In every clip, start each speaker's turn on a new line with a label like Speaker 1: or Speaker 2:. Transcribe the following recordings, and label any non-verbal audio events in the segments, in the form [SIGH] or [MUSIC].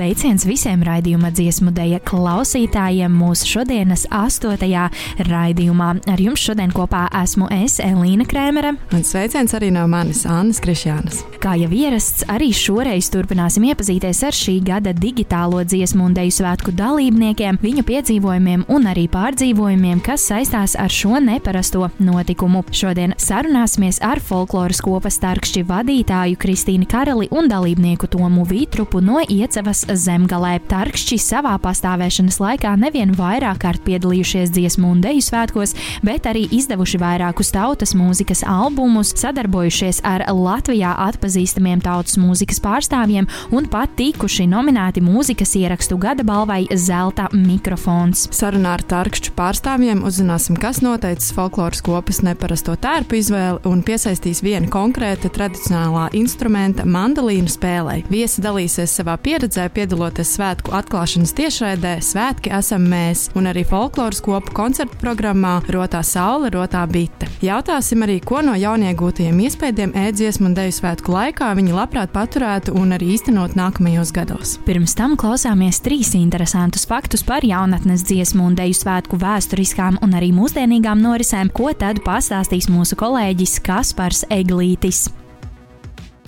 Speaker 1: Sveiciens visiem raidījuma dziesmu dēļa klausītājiem mūsu šodienas astotajā raidījumā. Ar jums šodien kopā esmu es, Elīna Krēmere.
Speaker 2: Un sveiciens arī no manis, Annas Krišjānas.
Speaker 1: Kā jau ierasts, arī šoreiz turpināsim iepazīties ar šī gada digitālo dziesmu un dēļu svētku dalībniekiem, viņu piedzīvojumiem un arī pārdzīvojumiem, kas saistās ar šo neparasto notikumu. Šodien sarunāsimies ar folkloras kopas starkšķi vadītāju Kristīnu Karali un dalībnieku Tomu Vītrupu no Iecevas zemgalē. Tarkšķi savā pastāvēšanas laikā nevien vairāk kārt piedalījušies dziesmu un deju svētkos, bet arī izdevuši vairākus tautas mūzikas albumus, sadarbojušies ar Latvijā atpazīstamiem tautas mūzikas pārstāvjiem un pat tikuši nominēti mūzikas ierakstu gada balvai Zelta mikrofons.
Speaker 2: Sarunā ar Tarkšķu pārstāvjiem uzzināsim, kas noteicis folkloras kopas neparasto tērpu izvēli un piesaistīs vienu konkrēta tradicionālā instrumenta mandolīnu spēlei. Viesi dalīsies savā pieredzē, piedaloties svētku atklāšanas tiešraidē, Svētki esam mēs, un arī folkloras kopu koncertu programmā Rotā saule, Rotā bite. Jautāsim arī, ko no jauniegūtajiem iespējām ēdziesmu un deju svētku laikā viņi labprāt paturētu un arī īstenot nākamajos gados.
Speaker 1: Pirms tam klausāmies trīs interesantus faktus par jaunatnes dziesmu un deju svētku vēsturiskām un arī mūsdienīgām norisēm, ko tad pastāstīs mūsu kolēģis Kaspars Eglītis.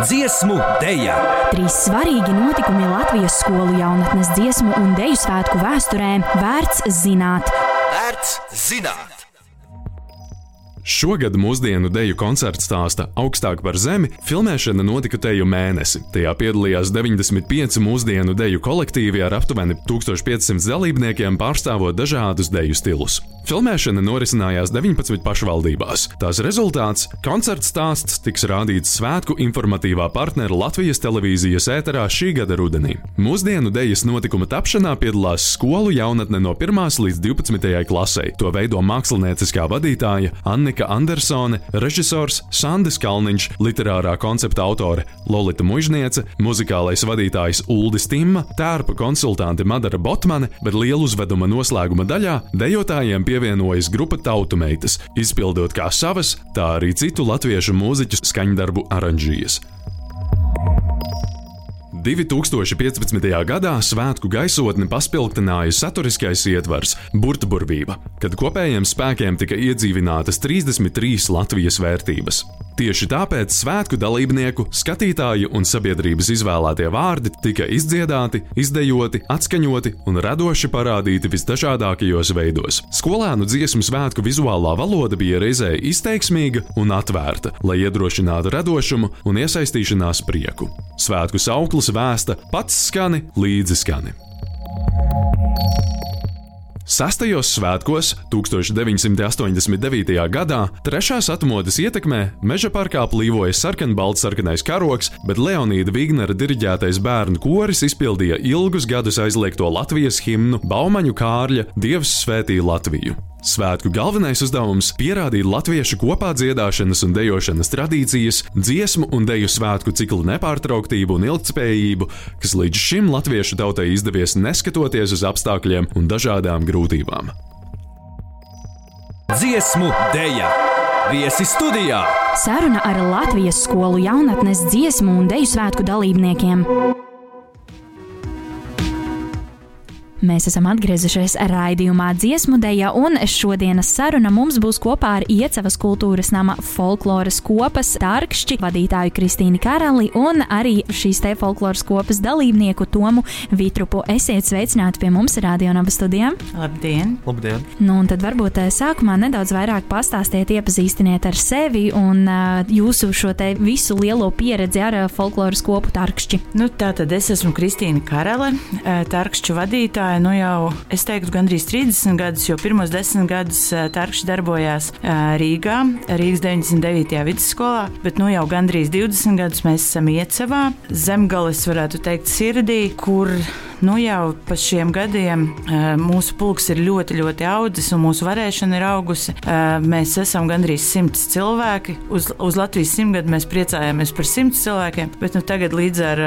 Speaker 3: Dziesmu dēļa!
Speaker 1: Trīs svarīgi notikumi Latvijas skolu jaunatnes dziesmu un deju svētku vēsturē vērts zināt.
Speaker 3: Vērts zināt!
Speaker 4: Šogad mūsdienu deju koncerts stāsta augstāk par zemi. Filmēšana notika teju mēnesi. Tajā piedalījās 95 mūsdienu deju kolektīvi ar aptuveni 1500 dalībniekiem, pārstāvot dažādus deju stilus. Filmēšana norisinājās 19 pašvaldībās. Tās rezultāts - koncerts stāsts tiks rādīts svētku informatīvā partnera Latvijas televīzijas ēterā šī gada rudenī. Mūsdienu dejas notikuma tapšanā piedalās skolu jaunatne no 1 līdz 12 klasei. To veido mākslinieckā vadītāja Annika Andersone, režisors Sandis Kalniņš, literārā koncepta autore Lolita Mužniece, muzikālais vadītājs Uldis Timma, tērpa konsultante Madara Botmane, bet lielu uzveduma noslēguma daļā dejotājiem pievienojas grupa Tautumeitas, izpildot kā savas, tā arī citu latviešu mūziķu skaņdarbu oranžijas. 2015. gadā svētku gaisotni paspildināja saturiskais ietvars - burtburvība, kad kopējiem spēkiem tika iedzīvinātas 33 Latvijas vērtības. Tieši tāpēc svētku dalībnieku, skatītāju un sabiedrības izvēlētie vārdi tika izdziedāti, izdejoti, atskaņoti un radoši parādīti visdažādākajos veidos. Skolēnu dziesmu svētku vizuālā valoda bija reizē izteiksmīga un atvērta, lai iedrošinātu radošumu un iesaistīšanās prieku. Svētku sauklis vēsta pats skani līdzi skani. Sastajos svētkos, 1989. gadā, trešās atmodas ietekmē meža parkā plīvoja sarkanbalts-sarkanais karoks, bet Leonīda Vignera diriģētais bērnu koris izpildīja ilgus gadus aizliegto Latvijas himnu Baumaņu Kārļa Dievs svētī Latviju. Svētku galvenais uzdevums - pierādīt latviešu kopā dziedāšanas un dejošanas tradīcijas, dziesmu un deju svētku ciklu nepārtrauktību un ilgtspējību, kas līdz šim latviešu tautai izdevies neskatoties uz apstākļiem un dažādām grūtībām.
Speaker 3: Dziesmu dēļa! Viesi studijā!
Speaker 1: Saruna ar Latvijas skolu jaunatnes dziesmu un deju svētku dalībniekiem. Mēs esam atgriezušies raidījumā dziesmu dēļa, un šodienas saruna mums būs kopā ar Iecevas kultūras nama folkloras kopas tārkšķi vadītāju Kristīnu Karali un arī šīs te folkloras kopas dalībnieku Tomu Vitrupu. Esiet sveicināti pie mums radionāba studijām.
Speaker 5: Labdien!
Speaker 6: Labdien!
Speaker 1: Nu, un tad varbūt eh, sākumā nedaudz vairāk pastāstiet, iepazīstiniet ar sevi un uh, jūsu šo te visu lielo pieredzi ar uh, folkloras kopu tārkšķi.
Speaker 5: Nu, tā tad es esmu Kristīna Karale, eh, tārkšķu vadītāja. Nu jau, es teiktu, gandrīz 30 gadus, jo pirmos desmit gadus eh, tārkšķi darbojās eh, Rīgā, Rīgas 99. vidusskolā, bet nu jau gandrīz 20 gadus mēs esam Iecevā, zemgales, varētu teikt, sirdī, kur nu jau pa šiem gadiem mūsu pulks ir ļoti, ļoti audzis un mūsu varēšana ir augusi. Mēs esam gandrīz simts cilvēki. Uz, uz Latvijas simtgadu mēs priecājāmies par simts cilvēkiem, bet nu, tagad līdz ar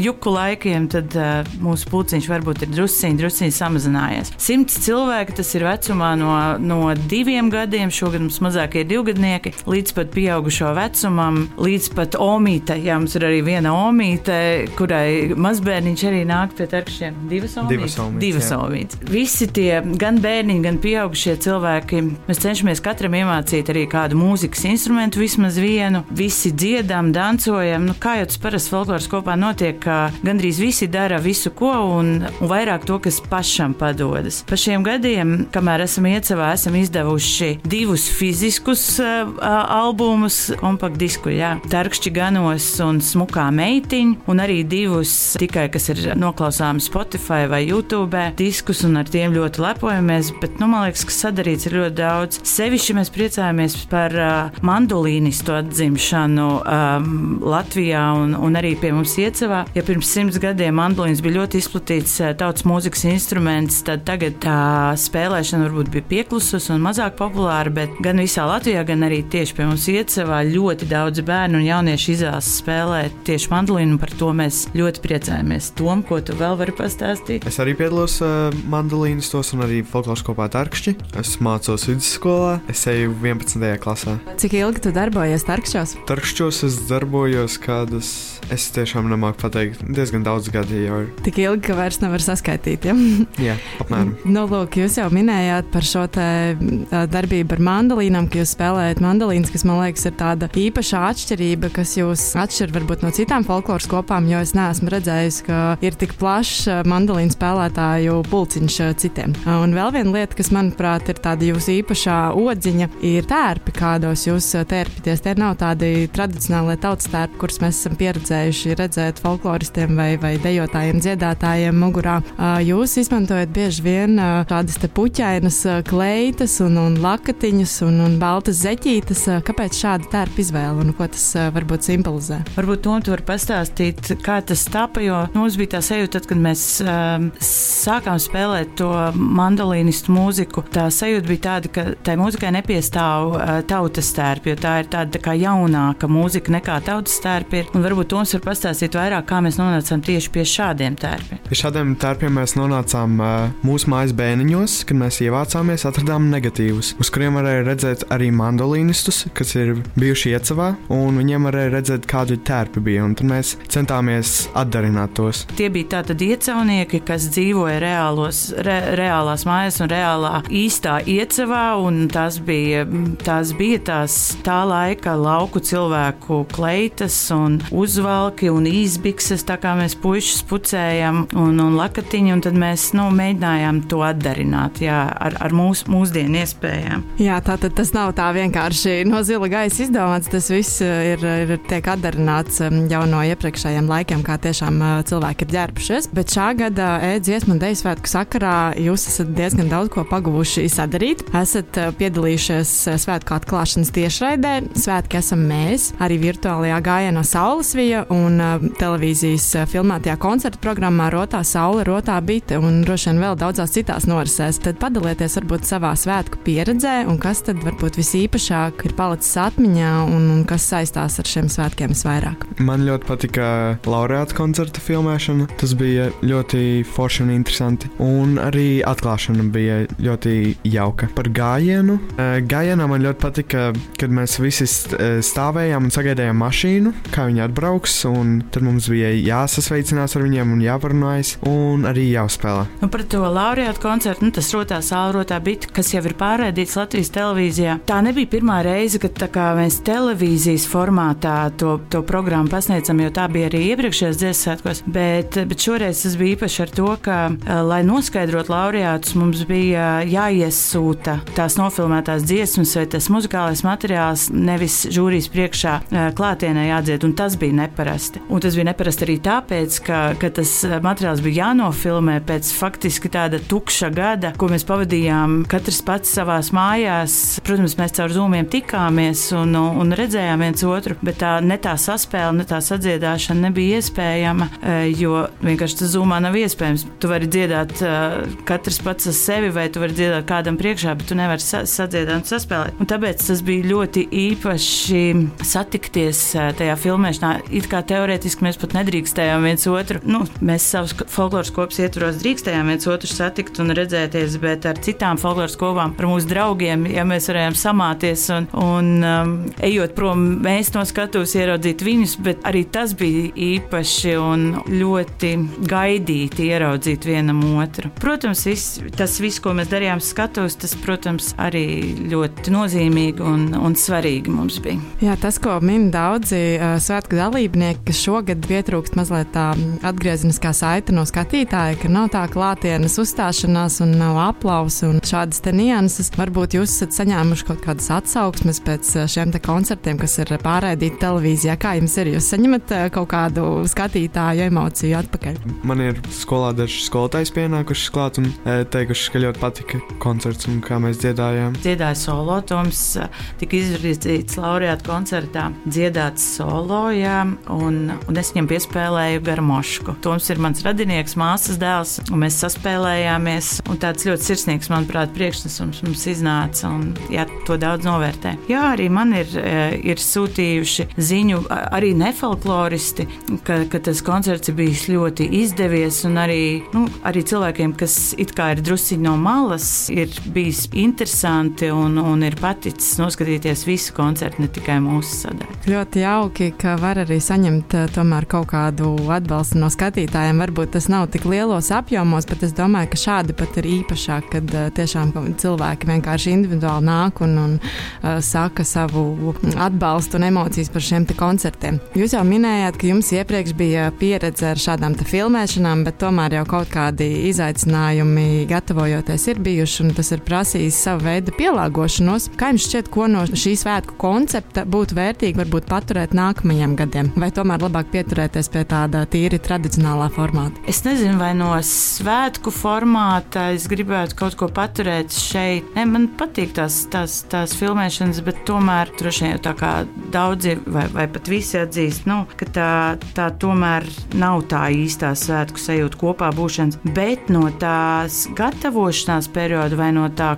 Speaker 5: juku laikiem tad, mūsu pulciņš varbūt ir drusciņi, drusciņi samazinājies. Simts cilvēki tas ir vecumā no, no diviem gadiem, šogad mums mazākie divgadnieki, līdz pat pieaugušo vecumam, līdz pat omīte. Jā, mums ir arī viena omīte, kurai mazbērniņš arī nāk pie tarkšiem. Divas omītes. Divas omītes. Visi tie gan bērniņi, gan pieaugušie cilvēki, mēs cenšamies katram iemācīt arī kādu mūzikas instrumentu, vismaz vienu. Visi dziedam, dancojam. Nu, kā jau tas parasti folkloras kopā notiek, ka gandrīz visi dara visu ko un, un vairāk to, kas pašam padodas. Pa šiem gadiem, kamēr esam iecavā, esam izdevuši divus fiziskus uh, albumus, kompaktdisku, jā, Tarkšķi ganos un smukā meitiņa, un arī divus tikai, kas ir noklausāmi Spotify vai YouTube diskus, un ar tiem ļoti lepojamies. Bet, nu, man liekas, ka sadarīts ir ļoti daudz. Sevišķi mēs priecājamies par uh, mandolīnistu atzimšanu um, Latvijā un, un arī pie mums iecavā. Ja pirms simts gadiem mandolīns bija ļoti izplatīts uh, tautas mūzikas instruments, tad tagad tā spēlēšana varbūt bija pieklusus un mazāk populāra, bet gan visā Latvijā, gan arī tieši pie mums iecavā ļoti daudz bērnu un jauniešu izvēlas spēlēt tieši mandolīnu. Par to mēs ļoti priecājamies. Tom, ko tu vēl vari pastāstīt?
Speaker 6: Es arī piedalos uh, mandolīnas tos un arī folkloras kopā Tarkšķi. Es mācos vidusskolā, es eju 11. klasē.
Speaker 2: Cik ilgi tu darbojies Tarkšķos?
Speaker 6: Tarkšķos es darbojos kādus, es tiešām nemāku pateikt, diezgan daudz gadu jau ir.
Speaker 2: Tik ilgi, ka vairs nevar saskaitīt. Ja? [LAUGHS]
Speaker 6: Jā, apmēram.
Speaker 2: Nu, lūk, jūs jau minējāt par šo darbību ar mandolīnām, ka jūs spēlējat mandolīnas, kas man liekas ir tāda īpaša atšķirība, kas jūs atšķir varbūt no citām folkloras kopām, jo es neesmu redzējis, ka ir tik plašs mandolīnu spēlētāju pulciņš citiem. Un vēl viena lieta, kas manuprāt ir tāda jūsu īpašā odziņa, ir tērpi, kādos jūs tērpjaties. Tie nav tādi tradicionālie tautas tērpi, kurus mēs esam pieredzējuši redzēt folkloristiem vai, vai dejotājiem, dziedātājiem mugurā. Jūs izmantojat bieži vien tādas puķainas kleitas un, un lakatiņas un, un baltas zeķītes. Kāpēc šāda tērpa izvēle un ko tas varbūt simbolizē?
Speaker 5: Varbūt to tu vari pastāstīt, kā tas tapa, jo mums bija tā sajūta, kad mēs um, sākām spēlēt to mandolīnistu mūziku. Tā sajūta bija tāda, ka tai mūzikai nepiestāv uh, tautas tērpi, jo tā ir tāda tā kā jaunāka mūzika nekā tautas tērpi ir. Un varbūt Toms var pastāstīt vairāk, kā mēs nonācām tieši pie šādiem tērpiem.
Speaker 6: Pie šādiem tērpiem mēs nonācām uh, mūsu mājas bēniņos, kad mēs ievācāmies, atradām negatīvus, uz kuriem varēja redzēt arī mandolīnistus, kas ir bijuši iecavā, un viņiem varēja redzēt, kādi tērpi bija. Un tad mēs centāmies atdarināt tos.
Speaker 5: Tie bija tātad iecavnieki, kas dzīvoja reālos, re, reālās mājās un reālā īstā iecavā, un tās bija, tās bija tās tā laika lauku cilvēku kleitas un uzvalki un izbikses, tā kā mēs puišus pucējam un, un lakatiņu, un tad mēs nu, mēģinājām to atdarināt jā, ar, ar mūsu mūsdienu iespējām.
Speaker 2: Jā, tā tad tas nav tā vienkārši no zila gaisa izdomāts, tas viss ir, ir tiek atdarināts um, jau no iepriekšējiem laikiem, kā tiešām uh, cilvēki ir ģērbušies. Bet šā gada e-dziesmu un deju svētku sakarā jūs esat diezgan daudz ko paguvuši sadarīt. Esat piedalījušies svētku atklāšanas tiešraidē. Svētki esam mēs, arī virtuālajā gājienā Saules vija un televīzijas filmētajā koncerta programmā Rotā Saule, Rotā Bite un droši vien vēl daudzās citās norisēs. Tad padalieties varbūt savā svētku pieredzē un kas tad varbūt visīpašāk ir palicis atmiņā un, un kas saistās ar šiem svētkiem visvairāk.
Speaker 6: Man ļoti patika laureāta koncerta filmēšana. Tas bija ļoti forši un interesanti. Un arī atklāšana bija ļoti jauka. Par gājienu. Gājienā man ļoti patika, kad mēs visi stāvējām un sagaidījām mašīnu, kā viņi atbrauks. Tad mums bija jāsasveicinās ar viņiem un jāparunājas un arī jāuzspēlē.
Speaker 5: Un par to laureāta koncertu, nu, tas rotā sāla, rotā bita, kas jau ir pārraidīts Latvijas televīzijā. Tā nebija pirmā reize, kad mēs televīzijas formātā to, to programmu pasniedzam, jo tā bija arī iepriekšējās dziesmu svētkos. Bet, bet šoreiz tas bija īpaši ar to, ka, eh, lai noskaidrotu laureātus, mums bija jāiesūta tās nofilmētās dziesmas vai tas muzikālais materiāls nevis žūrijas priekšā eh, klātienē jādzied, un tas bija neparasti. Un tas bija neparasti arī tāpēc, ka, ka tas eh, materiāls bija jānofilmē pēc faktiski tāda tukša gada, ko mēs pavadījām katrs pats savās mājās. Protams, mēs caur zūmiem tikāmies un, un redzējām viens otru, bet tā ne tā saspēle, ne tā sadziedāšana nebija iespējama, jo vienkārši tas zumā nav iespējams. Tu vari dziedāt uh, katrs pats ar sevi, vai tu vari dziedāt kādam priekšā, bet tu nevari sa sadziedāt un saspēlēt. Un tāpēc tas bija ļoti īpaši satikties uh, tajā filmēšanā. It kā teorētiski mēs pat nedrīkstējām viens otru, nu, mēs savus folkloras kopas ietvaros drīkstējām viens otru satikt un redzēties, bet ar citām folkloras kopām, ar mūsu draugiem, ja mēs varējām samāties un, un um, ejot prom, mēs no skatuves ieraudzīt viņus, bet arī tas bija īpaši un ļoti gaidīti ieraudzīt vienam otru. Protams, viss, tas viss, ko mēs darījām skatuves, tas, protams, arī ļoti nozīmīgi un, un svarīgi mums bija.
Speaker 2: Jā, tas, ko min daudzi uh, svētku dalībnieki, ka šogad pietrūkst mazliet tā atgriezeniskā saita no skatītāja, ka nav tā klātienes uzstāšanās un nav aplausa un šādas te nianses. Varbūt jūs esat saņēmuši kaut kādas atsauksmes pēc šiem te koncertiem, kas ir pārraidīti televīzijā. Kā jums ir? Jūs saņemat kaut kādu skatītāju emociju atpakaļ?
Speaker 6: Man ir skolā daži skolotājs pienākuši klāt un teikuši, ka ļoti patika koncerts un kā mēs dziedājām.
Speaker 5: Dziedāja solo, Toms tika izvirzīts laureāta koncertā, dziedāts solo, jā, un, un es viņam piespēlēju garmošku. Toms ir mans radinieks, māsas dēls, un mēs saspēlējāmies, un tāds ļoti sirsnīgs, manuprāt, priekšnesums mums iznāca, un jā, to daudz novērtē. Jā, arī man ir, ir sūtījuši ziņu arī nefolkloristi, ka, ka tas koncerts ir bijis ļoti izdevies, un arī, nu, arī cilvēkiem, kas it kā ir drusciņi no malas, ir bijis interesanti un, un ir paticis noskatīties visu koncertu, ne tikai mūsu sadaļu.
Speaker 2: Ļoti jauki, ka var arī saņemt tomēr kaut kādu atbalstu no skatītājiem. Varbūt tas nav tik lielos apjomos, bet es domāju, ka šādi pat ir īpašāk, kad tiešām cilvēki vienkārši individuāli nāk un, un uh, saka savu atbalstu un emocijas par šiem koncertiem. Jūs jau minējāt, ka jums iepriekš bija pieredze ar šādām filmēšanām, bet tomēr jau kaut kādi izaicinājumi gatavojoties ir bijuši, un tas ir prasījis savu veidu pielāgošanos. Kā jums šķiet, ko no šī svētku koncepta būtu vērtīgi varbūt paturēt nākamajiem gadiem, vai tomēr labāk pieturēties pie tāda tīri tradicionālā formāta?
Speaker 5: Es nezinu, vai no svētku formāta es gribētu kaut ko paturēt šeit. Ne, man patīk tās, tās, tās filmēšanas, bet tomēr droši vien tā kā daudzi vai, vai pat visi atzīst, nu, ka tā, tā tomēr nav tā īstā svētku sajūta kopā būšanas, bet no tās gatavošanās perioda vai no tā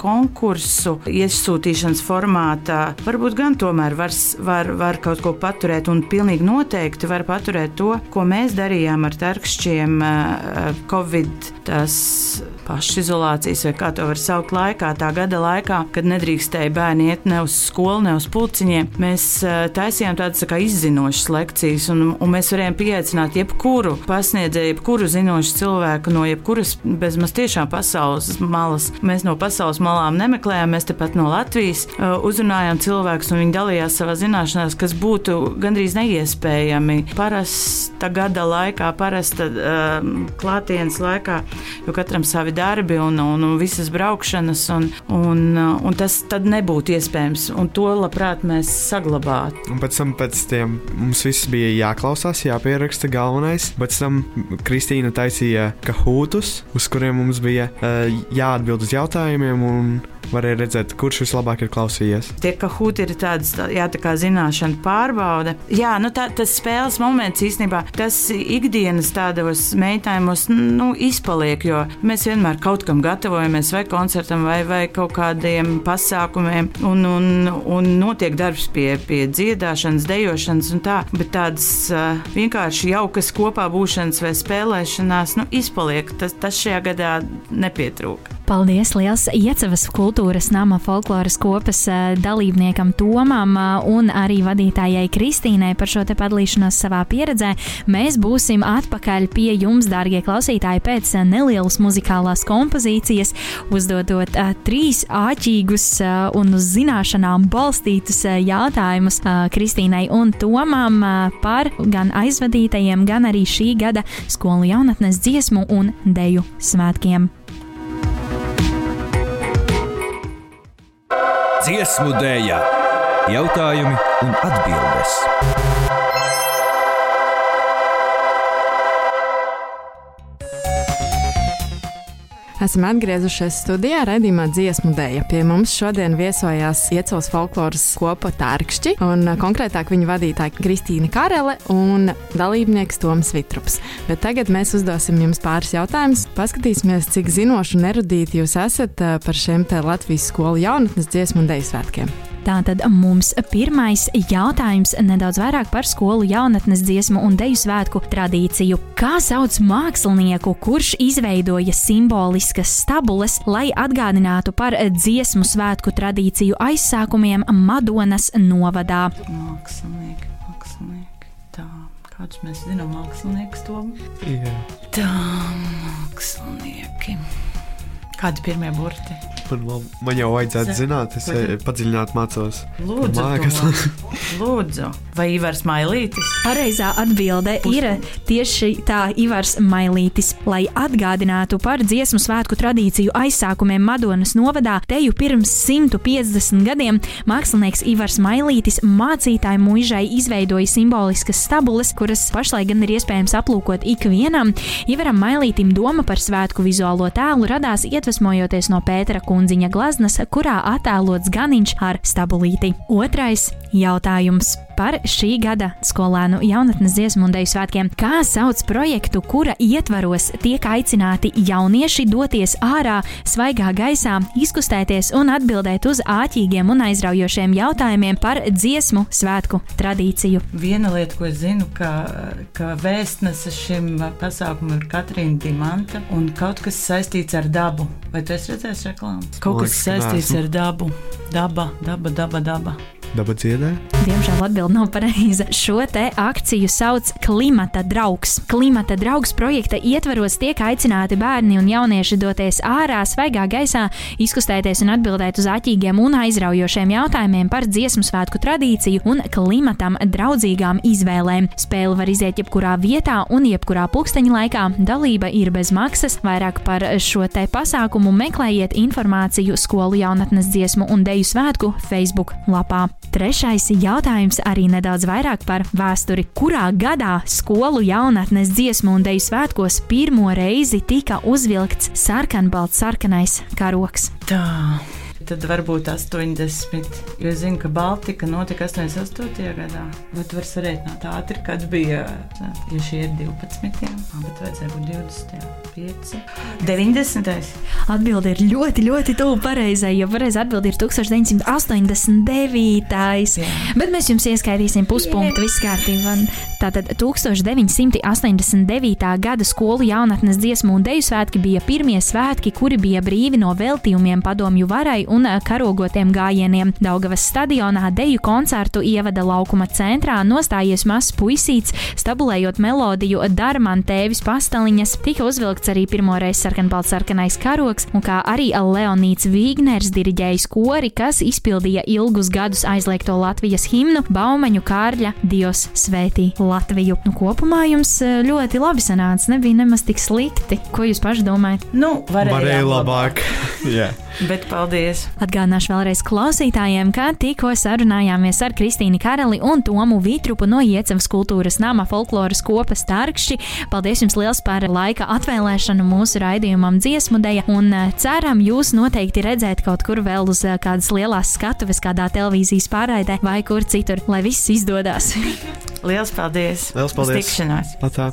Speaker 5: konkursu iesūtīšanas formātā, varbūt gan tomēr var, var, var kaut ko paturēt, un pilnīgi noteikti var paturēt to, ko mēs darījām ar tarkšķiem Covid. Pašizolācijas, vai kā to var saukt, laikā, tā gada laikā, kad nedrīkstēja bērni iet ne uz skolu, ne uz pulciņiem. Mēs taisījām tādas tā kā izzinošas lekcijas, un, un mēs varējām pieaicināt jebkuru pasniedzēju, jebkuru zinošu cilvēku no jebkuras bezmaz tiešām pasaules malas. Mēs no pasaules malām nemeklējām, mēs tepat no Latvijas uzrunājām cilvēkus, un viņi dalījās savā zināšanās, kas būtu gandrīz neiespējami parasta gada laikā, parasta um, klātienes laikā, jo katram savi darbi un, un, un visas braukšanas, un, un, un tas tad nebūtu iespējams. Un to labprāt mēs saglabātu.
Speaker 6: Un pēc tam pēc tiem mums viss bija jāklausās, jāpieraksta galvenais. Pēc tam Kristīna taisīja kahūtus, uz kuriem mums bija uh, jāatbild uz jautājumiem. Un varēja redzēt, kurš vislabāk ir klausījies.
Speaker 5: Tie kahūti ir tāds, jā, tā kā zināšana pārbaude. Jā, nu tā, tas spēles moments īstenībā, tas ikdienas tādos mēģinājumos, nu, izpaliek, jo mēs vienmēr kaut kam gatavojamies, vai koncertam, vai, vai kaut kādiem pasākumiem, un, un, un notiek darbs pie, pie dziedāšanas, dejošanas un tā, bet tādas uh, vienkārši jaukas kopā būšanas vai spēlēšanās, nu, izpaliek. Tas, tas šajā gadā nepietrūka.
Speaker 1: Paldies liels Iecevas kultūras nama folkloras kopas dalībniekam Tomam un arī vadītājai Kristīnai par šo te padalīšanos savā pieredzē. Mēs būsim atpakaļ pie jums, dārgie klausītāji, pēc nelielas muzikālās kompozīcijas, uzdodot trīs āķīgus un uz zināšanām balstītus jautājumus Kristīnai un Tomam par gan aizvadītajiem, gan arī šī gada skolu jaunatnes dziesmu un deju svētkiem.
Speaker 3: Dziesmu dēļa, jautājumi un atbildes.
Speaker 2: Esam atgriezušies studijā redzījumā dziesmu dēļa. Pie mums šodien viesojās Iecels folkloras kopa Tārkšķi, un konkrētāk viņa vadītāja Kristīna Karele un dalībnieks Toms Vitrups. Bet tagad mēs uzdosim jums pāris jautājumus. Paskatīsimies, cik zinoši un erudīti jūs esat par šiem te Latvijas skolu jaunatnes dziesmu un dēļu svētkiem.
Speaker 1: Tātad mums pirmais jautājums nedaudz vairāk par skolu jaunatnes dziesmu un deju svētku tradīciju. Kā sauc mākslinieku, kurš izveidoja simboliskas stabules, lai atgādinātu par dziesmu svētku tradīciju aizsākumiem Madonas novadā?
Speaker 5: Mākslinieki, mākslinieki. Tā, kādus mēs zinām, mākslinieks to?
Speaker 6: Jā.
Speaker 5: Tā, mākslinieki. Kādi pirmie burti?
Speaker 6: Man, man, jau vajadzētu zināt, es eh, padziļināti mācos.
Speaker 5: Lūdzu,
Speaker 6: Mākas.
Speaker 5: Lūdzu. vai Ivars Mailītis?
Speaker 1: Pareizā atbilde ir tieši tā Ivars Mailītis. Lai atgādinātu par dziesmu svētku tradīciju aizsākumiem Madonas novadā, teju pirms 150 gadiem mākslinieks Ivars Mailītis mācītāju mūžai izveidoja simboliskas stabules, kuras pašlaik gan ir iespējams aplūkot ikvienam. Ivaram Mailītim doma par svētku vizuālo tēlu radās iedvesmojoties no Pētera kundziņa glaznas, kurā attēlots ganiņš ar stabulīti. Otrais jautājums par šī gada skolēnu jaunatnes dziesmu un deju svētkiem. Kā sauc projektu, kura ietvaros tiek aicināti jaunieši doties ārā, svaigā gaisā, izkustēties un atbildēt uz āķīgiem un aizraujošiem jautājumiem par dziesmu svētku tradīciju?
Speaker 5: Viena lieta, ko es zinu, ka, ka vēstnese šim pasākumam ir Katrīna Dimanta un kaut kas saistīts ar dabu. Vai tu esi redzējis reklāmas? Kaut kas
Speaker 6: liekas, ka
Speaker 5: saistīts ar dabu. Daba, daba, daba, daba.
Speaker 6: Daba dziedē?
Speaker 1: Diemžēl atbilde nav pareiza. Šo te akciju sauc Klimata draugs. Klimata draugs projekta ietvaros tiek aicināti bērni un jaunieši doties ārā, svaigā gaisā, izkustēties un atbildēt uz aķīgiem un aizraujošiem jautājumiem par dziesmu svētku tradīciju un klimatam draudzīgām izvēlēm. Spēle var iziet jebkurā vietā un jebkurā pulksteņa laikā. Dalība ir bez maksas. Vairāk par šo te pasākumu meklējiet informāciju skolu jaunatnes dziesmu un deju svētku Facebook lapā. Trešais jautājums arī nedaudz vairāk par vēsturi. Kurā gadā skolu jaunatnes dziesmu un deju svētkos pirmo reizi tika uzvilkts sarkanbalts sarkanais karoks?
Speaker 5: Tā. Tad varbūt 80. Jo es zinu, ka Baltika notika 88. gadā. Bet var sarēķināt ātri, kad bija. Ja šie ir 12. Jā, bet vajadzēja būt 20. 5. 90.
Speaker 1: Atbilde ir ļoti, ļoti tuvu pareizai, jo pareizā atbilde ir 1989.
Speaker 5: Jā.
Speaker 1: Bet mēs jums ieskaitīsim puspunktu, viss kārtībā. Tātad 1989. gada skolu jaunatnes dziesmu un deju svētki bija pirmie svētki, kuri bija brīvi no veltījumiem padomju varai un ā, karogotiem gājieniem. Daugavas stadionā deju koncertu ievada laukuma centrā nostājies mazs puisīts, stabulējot melodiju Darman tēvis pastaliņas, tika uzvilkts arī pirmoreiz sarkanbalts sarkanais karoks, un kā arī Leonīts Vīgners diriģējis kori, kas izpildīja ilgus gadus aizliegto Latvijas himnu Baumaņu Kārļa Dievs svētī Latviju. Nu, kopumā jums eh, ļoti labi sanāca, nebija nemaz tik slikti. Ko jūs paši domājat?
Speaker 5: Nu, varēja,
Speaker 6: Varēja labāk. [LAUGHS] Jā.
Speaker 5: Bet paldies!
Speaker 1: Atgādināšu vēlreiz klausītājiem, ka tikko sarunājāmies ar Kristīnu Karali un Tomu Vitrupu no Iecevas kultūras nama folkloras kopas Tarkšķi. Paldies jums liels par laika atvēlēšanu mūsu raidījumam dziesmu deja un eh, ceram jūs noteikti redzēt kaut kur vēl uz eh, kādas lielās skatuves, kādā televīzijas pārraidē vai kur citur, lai viss izdodas.
Speaker 5: Lielas paldies!
Speaker 6: Liels paldies.
Speaker 5: Uz tikšanās!
Speaker 6: Atā.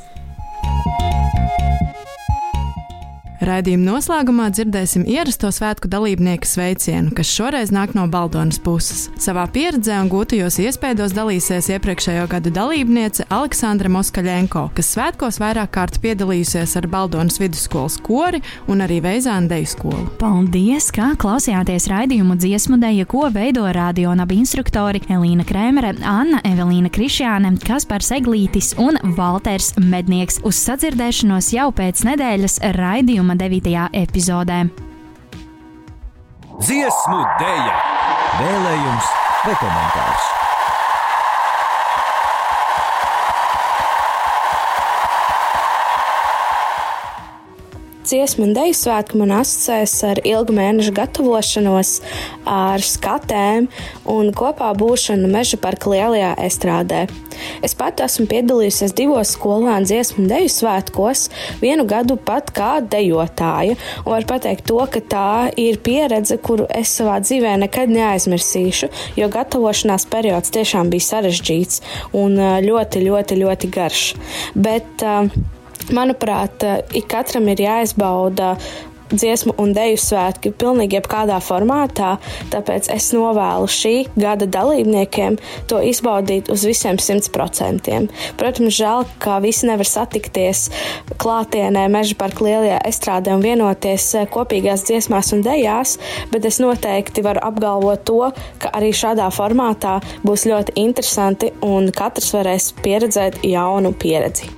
Speaker 2: Raidījuma noslēgumā dzirdēsim ierasto svētku dalībnieku sveicienu, kas šoreiz nāk no Baldonas puses. Savā pieredzē un gūtajos iespējos dalīsies iepriekšējo gadu dalībniece Aleksandra Moskaļenko, kas svētkos vairāk kārt piedalījusies ar Baldonas vidusskolas kori un arī Veizāna deju skolu.
Speaker 1: Paldies, ka klausījāties raidījumu dziesmu deja, ko veido radionabi instruktori Elīna Krēmere, Anna Evelīna Krišjāne, Kaspars Eglītis un Valters Mednieks. Uz sadzirdēšanos jau pēc nedēļas raidījuma 9. epizodē.
Speaker 3: Dziesmu dēļa, vēlējums vai komentārs.
Speaker 7: Dziesmu un deju svētku man asociēs ar ilgu mēnešu gatavošanos, ar skatēm un kopā būšanu meža parka lielajā estrādē. Es pat esmu piedalījusies divos skolēnu dziesmu un deju svētkos, vienu gadu pat kā dejotāja, un var pateikt to, ka tā ir pieredze, kuru es savā dzīvē nekad neaizmirsīšu, jo gatavošanās periods tiešām bija sarežģīts un ļoti, ļoti, ļoti garš. Bet, manuprāt, ik katram ir jāizbauda dziesmu un deju svētki pilnīgi jebkādā formātā, tāpēc es novēlu šī gada dalībniekiem to izbaudīt uz visiem simt procentiem. Protams, žēl, ka visi nevar satikties klātienē meža parka lielajā estrādē un vienoties eh, kopīgās dziesmās un dejās, bet es noteikti varu apgalvot to, ka arī šādā formātā būs ļoti interesanti un katrs varēs pieredzēt jaunu pieredzi.